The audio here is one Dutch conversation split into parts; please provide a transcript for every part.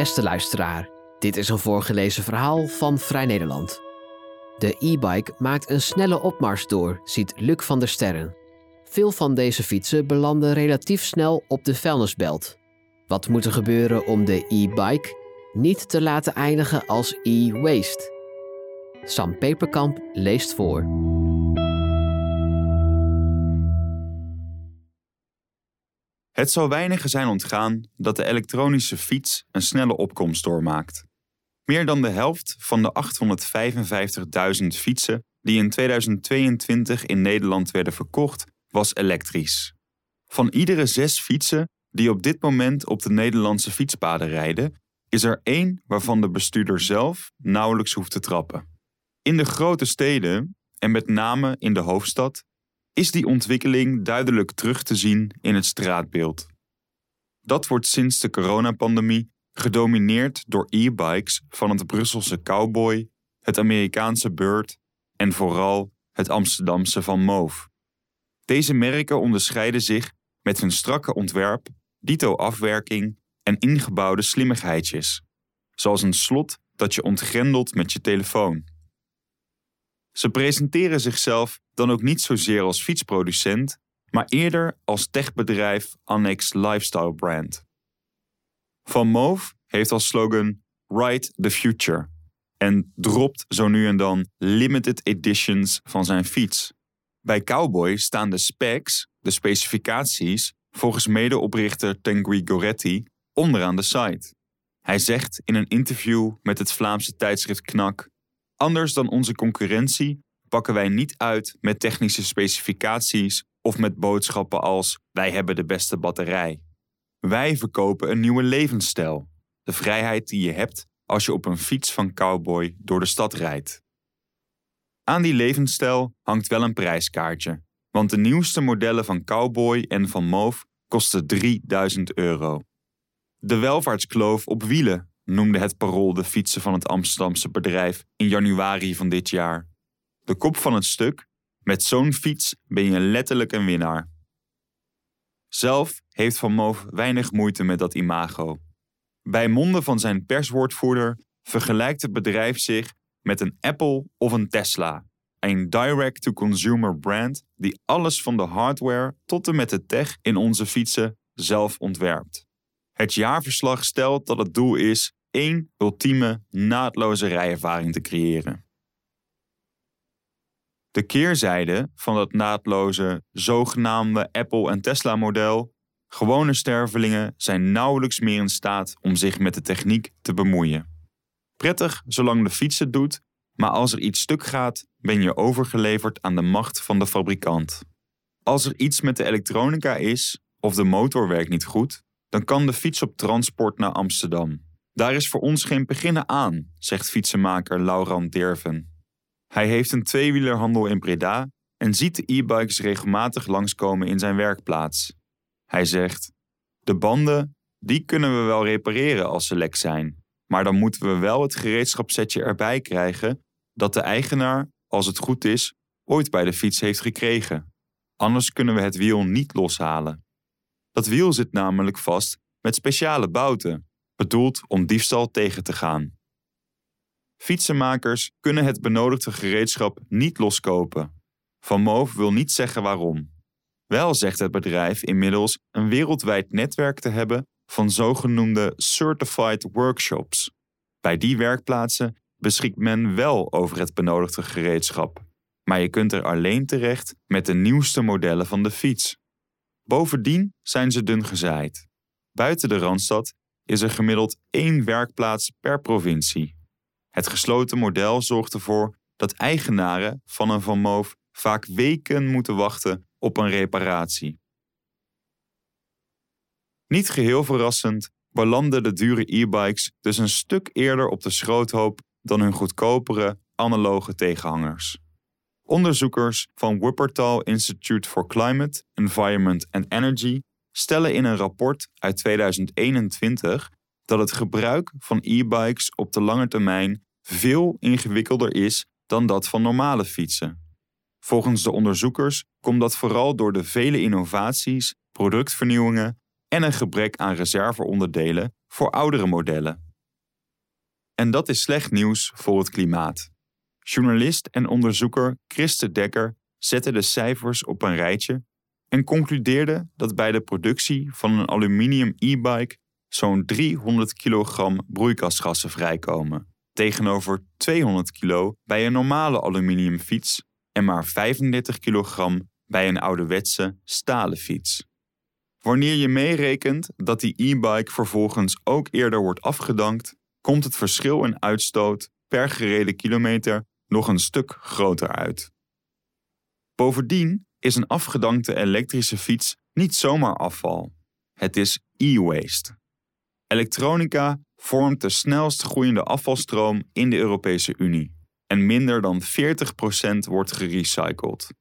Beste luisteraar, dit is een voorgelezen verhaal van Vrij Nederland. De e-bike maakt een snelle opmars door, ziet Luc van der Sterren. Veel van deze fietsen belanden relatief snel op de vuilnisbelt. Wat moet er gebeuren om de e-bike niet te laten eindigen als e-waste? Sam Peperkamp leest voor. Het zal weinigen zijn ontgaan dat de elektronische fiets een snelle opkomst doormaakt. Meer dan de helft van de 855.000 fietsen die in 2022 in Nederland werden verkocht, was elektrisch. Van iedere zes fietsen die op dit moment op de Nederlandse fietspaden rijden, is er één waarvan de bestuurder zelf nauwelijks hoeft te trappen. In de grote steden, en met name in de hoofdstad, is die ontwikkeling duidelijk terug te zien in het straatbeeld. Dat wordt sinds de coronapandemie gedomineerd door e-bikes van het Brusselse Cowboy, het Amerikaanse Bird en vooral het Amsterdamse Van Moof. Deze merken onderscheiden zich met hun strakke ontwerp, dito-afwerking en ingebouwde slimmigheidjes, zoals een slot dat je ontgrendelt met je telefoon. Ze presenteren zichzelf dan ook niet zozeer als fietsproducent, maar eerder als techbedrijf annex lifestyle brand. Van Moof heeft als slogan Ride the Future en dropt zo nu en dan limited editions van zijn fiets. Bij Cowboy staan de specs, de specificaties, volgens medeoprichter Tengui Goretti, onderaan de site. Hij zegt in een interview met het Vlaamse tijdschrift Knak Anders dan onze concurrentie pakken wij niet uit met technische specificaties of met boodschappen als wij hebben de beste batterij. Wij verkopen een nieuwe levensstijl, de vrijheid die je hebt als je op een fiets van cowboy door de stad rijdt. Aan die levensstijl hangt wel een prijskaartje, want de nieuwste modellen van Cowboy en van Moof kosten 3000 euro. De welvaartskloof op wielen noemde het parool de fietsen van het Amsterdamse bedrijf in januari van dit jaar. De kop van het stuk: Met zo'n fiets ben je letterlijk een winnaar. Zelf heeft Van Moof weinig moeite met dat imago. Bij monden van zijn perswoordvoerder vergelijkt het bedrijf zich met een Apple of een Tesla, een direct-to-consumer brand die alles van de hardware tot en met de tech in onze fietsen zelf ontwerpt. Het jaarverslag stelt dat het doel is één ultieme, naadloze rijervaring te creëren. De keerzijde van dat naadloze, zogenaamde Apple- en Tesla-model Gewone stervelingen zijn nauwelijks meer in staat om zich met de techniek te bemoeien. Prettig zolang de fiets het doet, maar als er iets stuk gaat, ben je overgeleverd aan de macht van de fabrikant. Als er iets met de elektronica is of de motor werkt niet goed, dan kan de fiets op transport naar Amsterdam. Daar is voor ons geen beginnen aan, zegt fietsenmaker Laurent Derven. Hij heeft een tweewielerhandel in Breda en ziet de e-bikes regelmatig langskomen in zijn werkplaats. Hij zegt: De banden, die kunnen we wel repareren als ze lek zijn, maar dan moeten we wel het gereedschapsetje erbij krijgen dat de eigenaar, als het goed is, ooit bij de fiets heeft gekregen. Anders kunnen we het wiel niet loshalen. Dat wiel zit namelijk vast met speciale bouten bedoeld om diefstal tegen te gaan. Fietsenmakers kunnen het benodigde gereedschap niet loskopen. Van Moof wil niet zeggen waarom. Wel zegt het bedrijf inmiddels een wereldwijd netwerk te hebben van zogenoemde certified workshops. Bij die werkplaatsen beschikt men wel over het benodigde gereedschap, maar je kunt er alleen terecht met de nieuwste modellen van de fiets. Bovendien zijn ze dun gezaaid. Buiten de randstad is er gemiddeld één werkplaats per provincie. Het gesloten model zorgt ervoor dat eigenaren van een Van Moof vaak weken moeten wachten op een reparatie. Niet geheel verrassend belanden de dure e-bikes dus een stuk eerder op de schroothoop dan hun goedkopere analoge tegenhangers. Onderzoekers van Wuppertal Institute for Climate, Environment and Energy stellen in een rapport uit 2021 dat het gebruik van e-bikes op de lange termijn veel ingewikkelder is dan dat van normale fietsen. Volgens de onderzoekers komt dat vooral door de vele innovaties, productvernieuwingen en een gebrek aan reserveonderdelen voor oudere modellen. En dat is slecht nieuws voor het klimaat. Journalist en onderzoeker Christe Dekker zette de cijfers op een rijtje en concludeerde dat bij de productie van een aluminium e-bike zo'n 300 kilogram broeikasgassen vrijkomen, tegenover 200 kilo bij een normale aluminiumfiets en maar 35 kilogram bij een ouderwetse stalen fiets. Wanneer je meerekent dat die e-bike vervolgens ook eerder wordt afgedankt, komt het verschil in uitstoot per gereden kilometer nog een stuk groter uit. Bovendien is een afgedankte elektrische fiets niet zomaar afval. Het is e-waste. Elektronica vormt de snelst groeiende afvalstroom in de Europese Unie en minder dan 40% wordt gerecycled.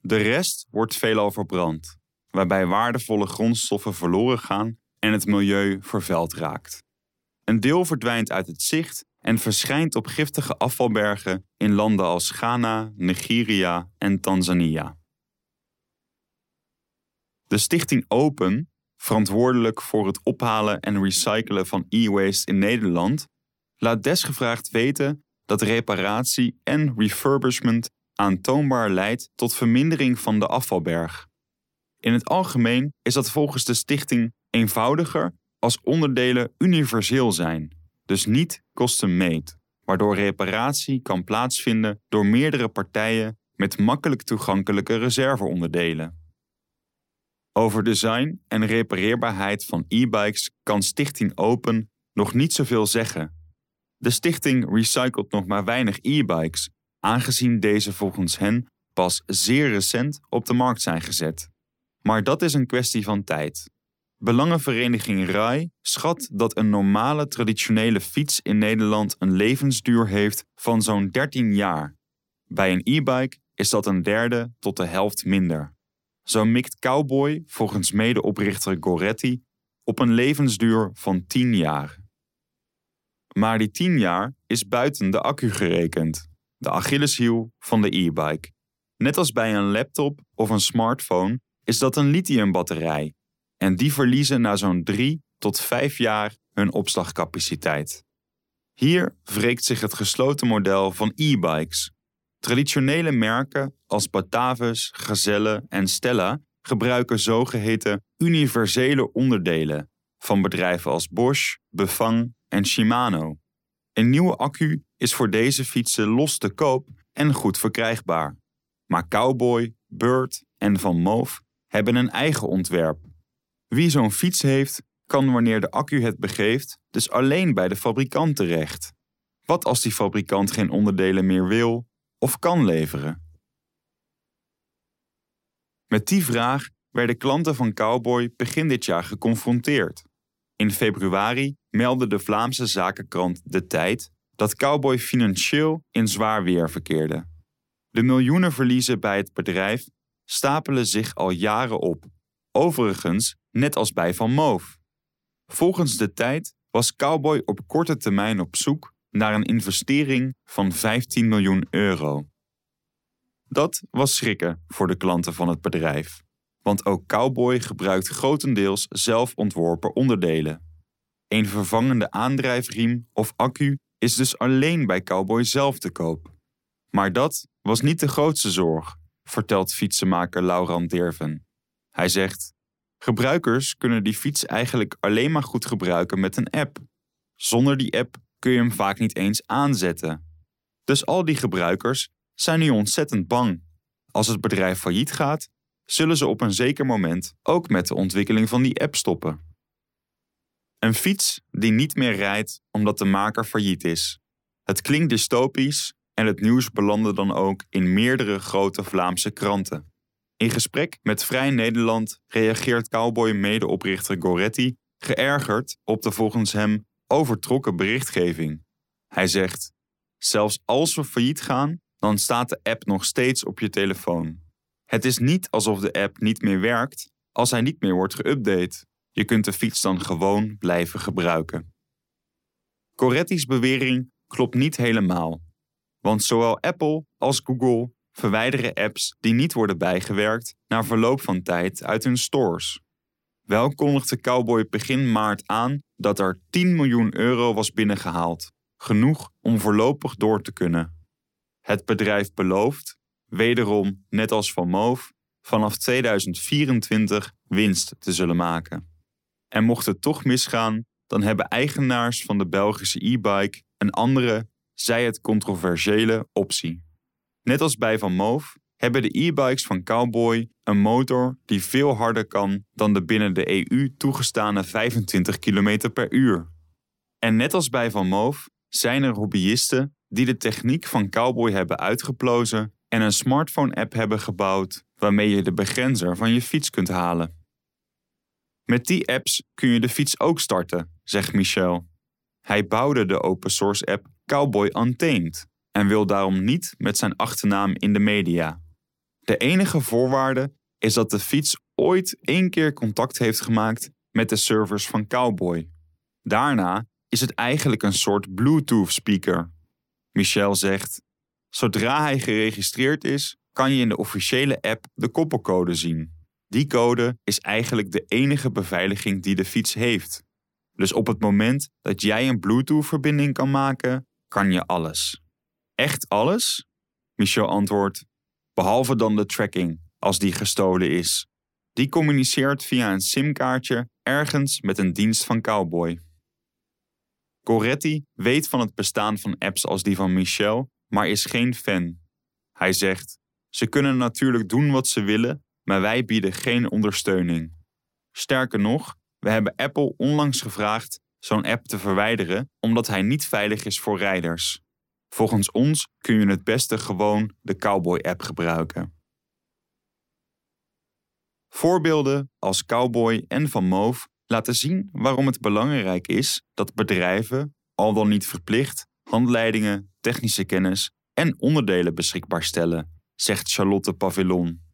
De rest wordt veelal verbrand, waarbij waardevolle grondstoffen verloren gaan en het milieu vervuild raakt. Een deel verdwijnt uit het zicht en verschijnt op giftige afvalbergen in landen als Ghana, Nigeria en Tanzania. De stichting Open, verantwoordelijk voor het ophalen en recyclen van e-waste in Nederland, laat desgevraagd weten dat reparatie en refurbishment aantoonbaar leidt tot vermindering van de afvalberg. In het algemeen is dat volgens de stichting eenvoudiger als onderdelen universeel zijn, dus niet custom-made, waardoor reparatie kan plaatsvinden door meerdere partijen met makkelijk toegankelijke reserveonderdelen. Over design en repareerbaarheid van e-bikes kan Stichting Open nog niet zoveel zeggen. De stichting recycelt nog maar weinig e-bikes, aangezien deze volgens hen pas zeer recent op de markt zijn gezet. Maar dat is een kwestie van tijd. Belangenvereniging RAI schat dat een normale traditionele fiets in Nederland een levensduur heeft van zo'n 13 jaar. Bij een e-bike is dat een derde tot de helft minder. Zo mikt Cowboy, volgens medeoprichter Goretti, op een levensduur van 10 jaar. Maar die 10 jaar is buiten de accu gerekend, de Achilleshiel van de e-bike. Net als bij een laptop of een smartphone is dat een lithiumbatterij en die verliezen na zo'n 3 tot 5 jaar hun opslagcapaciteit. Hier wreekt zich het gesloten model van e-bikes. Traditionele merken als Batavus, Gazelle en Stella gebruiken zogeheten universele onderdelen van bedrijven als Bosch, Befang en Shimano. Een nieuwe accu is voor deze fietsen los te koop en goed verkrijgbaar. Maar Cowboy, Bird en Van Moof hebben een eigen ontwerp wie zo'n fiets heeft, kan wanneer de accu het begeeft, dus alleen bij de fabrikant terecht. Wat als die fabrikant geen onderdelen meer wil kan leveren? Met die vraag werden klanten van Cowboy begin dit jaar geconfronteerd. In februari meldde de Vlaamse zakenkrant De Tijd dat Cowboy financieel in zwaar weer verkeerde. De miljoenenverliezen bij het bedrijf stapelen zich al jaren op. Overigens net als bij Van Moof. Volgens de tijd was Cowboy op korte termijn op zoek naar een investering van 15 miljoen euro. Dat was schrikken voor de klanten van het bedrijf, want ook Cowboy gebruikt grotendeels zelf ontworpen onderdelen. Een vervangende aandrijfriem of accu is dus alleen bij Cowboy zelf te koop. Maar dat was niet de grootste zorg, vertelt fietsenmaker Laurent Derven. Hij zegt: Gebruikers kunnen die fiets eigenlijk alleen maar goed gebruiken met een app. Zonder die app kun je hem vaak niet eens aanzetten. Dus al die gebruikers zijn nu ontzettend bang. Als het bedrijf failliet gaat, zullen ze op een zeker moment ook met de ontwikkeling van die app stoppen. Een fiets die niet meer rijdt omdat de maker failliet is. Het klinkt dystopisch en het nieuws belandde dan ook in meerdere grote Vlaamse kranten. In gesprek met Vrij Nederland reageert Cowboy-medeoprichter Goretti geërgerd op de volgens hem overtrokken berichtgeving. Hij zegt: Zelfs als we failliet gaan, dan staat de app nog steeds op je telefoon. Het is niet alsof de app niet meer werkt als hij niet meer wordt geüpdate. Je kunt de fiets dan gewoon blijven gebruiken. Coretti's bewering klopt niet helemaal, want zowel Apple als Google verwijderen apps die niet worden bijgewerkt na verloop van tijd uit hun stores. Wel kondigde Cowboy begin maart aan dat er 10 miljoen euro was binnengehaald genoeg om voorlopig door te kunnen. Het bedrijf belooft, wederom net als van Moof, vanaf 2024 winst te zullen maken. En mocht het toch misgaan, dan hebben eigenaars van de Belgische e-bike een andere, zij het controversiële, optie. Net als bij Van Moof hebben de e-bikes van Cowboy een motor die veel harder kan dan de binnen de EU toegestane 25 km per uur. En net als bij Van Moof zijn er hobbyisten die de techniek van Cowboy hebben uitgeplozen en een smartphone-app hebben gebouwd waarmee je de begrenzer van je fiets kunt halen. Met die apps kun je de fiets ook starten, zegt Michel. Hij bouwde de open source app Cowboy Untamed en wil daarom niet met zijn achternaam in de media. De enige voorwaarde is dat de fiets ooit één keer contact heeft gemaakt met de servers van Cowboy. Daarna is het eigenlijk een soort Bluetooth speaker. Michel zegt: Zodra hij geregistreerd is, kan je in de officiële app de koppelcode zien. Die code is eigenlijk de enige beveiliging die de fiets heeft. Dus op het moment dat jij een Bluetooth-verbinding kan maken, kan je alles. Echt alles? Michel antwoordt: behalve dan de tracking, als die gestolen is. Die communiceert via een simkaartje ergens met een dienst van Cowboy. Coretti weet van het bestaan van apps als die van Michel, maar is geen fan. Hij zegt: Ze kunnen natuurlijk doen wat ze willen, maar wij bieden geen ondersteuning. Sterker nog, we hebben Apple onlangs gevraagd zo'n app te verwijderen omdat hij niet veilig is voor rijders. Volgens ons kun je het beste gewoon de Cowboy-app gebruiken. Voorbeelden als Cowboy en Van Moof laten zien waarom het belangrijk is dat bedrijven, al dan niet verplicht, handleidingen, technische kennis en onderdelen beschikbaar stellen, zegt Charlotte Pavillon.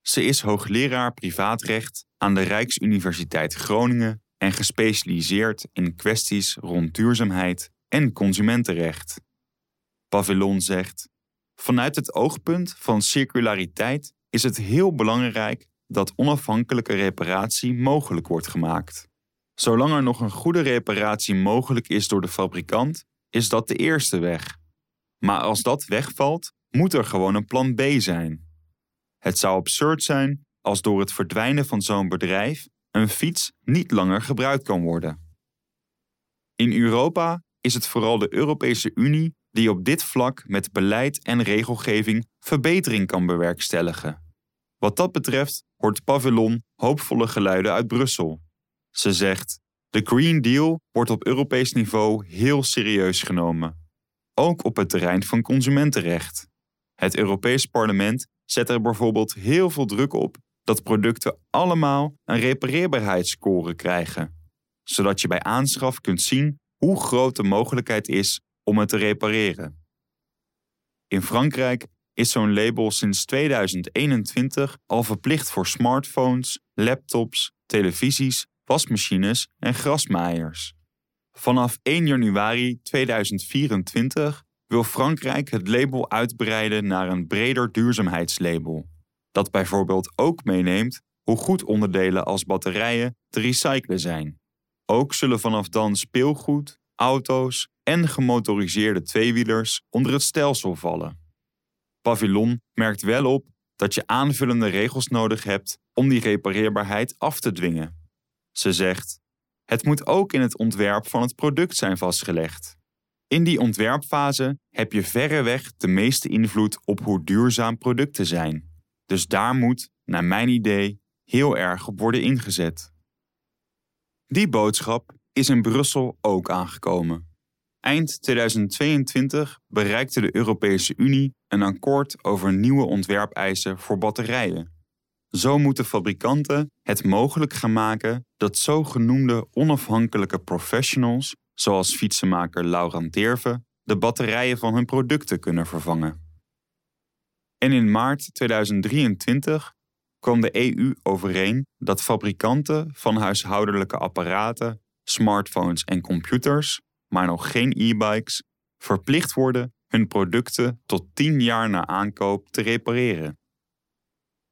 Ze is hoogleraar privaatrecht aan de Rijksuniversiteit Groningen en gespecialiseerd in kwesties rond duurzaamheid en consumentenrecht. Pavillon zegt: Vanuit het oogpunt van circulariteit is het heel belangrijk dat onafhankelijke reparatie mogelijk wordt gemaakt. Zolang er nog een goede reparatie mogelijk is door de fabrikant, is dat de eerste weg. Maar als dat wegvalt, moet er gewoon een plan B zijn. Het zou absurd zijn als door het verdwijnen van zo'n bedrijf een fiets niet langer gebruikt kan worden. In Europa is het vooral de Europese Unie die op dit vlak met beleid en regelgeving verbetering kan bewerkstelligen. Wat dat betreft hoort Pavillon hoopvolle geluiden uit Brussel. Ze zegt: De Green Deal wordt op Europees niveau heel serieus genomen, ook op het terrein van consumentenrecht. Het Europees Parlement zet er bijvoorbeeld heel veel druk op dat producten allemaal een repareerbaarheidsscore krijgen, zodat je bij aanschaf kunt zien hoe groot de mogelijkheid is om het te repareren. In Frankrijk is zo'n label sinds 2021 al verplicht voor smartphones, laptops, televisies, wasmachines en grasmaaiers. Vanaf 1 januari 2024 wil Frankrijk het label uitbreiden naar een breder duurzaamheidslabel, dat bijvoorbeeld ook meeneemt hoe goed onderdelen als batterijen te recyclen zijn. Ook zullen vanaf dan speelgoed, auto's en gemotoriseerde tweewielers onder het stelsel vallen. Pavillon merkt wel op dat je aanvullende regels nodig hebt om die repareerbaarheid af te dwingen. Ze zegt: Het moet ook in het ontwerp van het product zijn vastgelegd. In die ontwerpfase heb je verreweg de meeste invloed op hoe duurzaam producten zijn. Dus daar moet, naar mijn idee, heel erg op worden ingezet. Die boodschap is in Brussel ook aangekomen. Eind 2022 bereikte de Europese Unie een akkoord over nieuwe ontwerpeisen voor batterijen. Zo moeten fabrikanten het mogelijk gaan maken dat zogenoemde onafhankelijke professionals, zoals fietsenmaker Laurent Derve, de batterijen van hun producten kunnen vervangen. En in maart 2023 kwam de EU overeen dat fabrikanten van huishoudelijke apparaten, smartphones en computers maar nog geen e-bikes, verplicht worden hun producten tot 10 jaar na aankoop te repareren.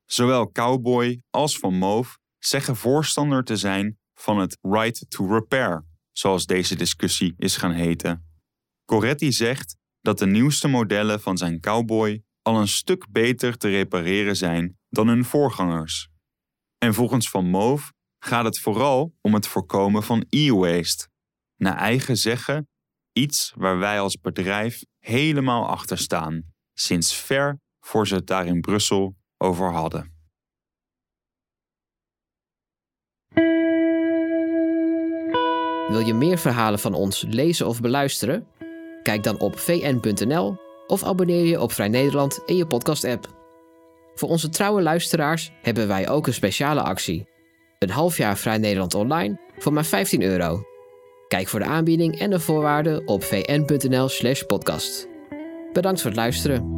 Zowel Cowboy als Van Moof zeggen voorstander te zijn van het right to repair, zoals deze discussie is gaan heten. Coretti zegt dat de nieuwste modellen van zijn cowboy al een stuk beter te repareren zijn dan hun voorgangers. En volgens Van Moof gaat het vooral om het voorkomen van e-waste. Naar eigen zeggen, iets waar wij als bedrijf helemaal achter staan, sinds ver voor ze het daar in Brussel over hadden. Wil je meer verhalen van ons lezen of beluisteren? Kijk dan op vn.nl of abonneer je op Vrij Nederland in je podcast-app. Voor onze trouwe luisteraars hebben wij ook een speciale actie. Een half jaar Vrij Nederland online voor maar 15 euro. Kijk voor de aanbieding en de voorwaarden op vn.nl/podcast. Bedankt voor het luisteren.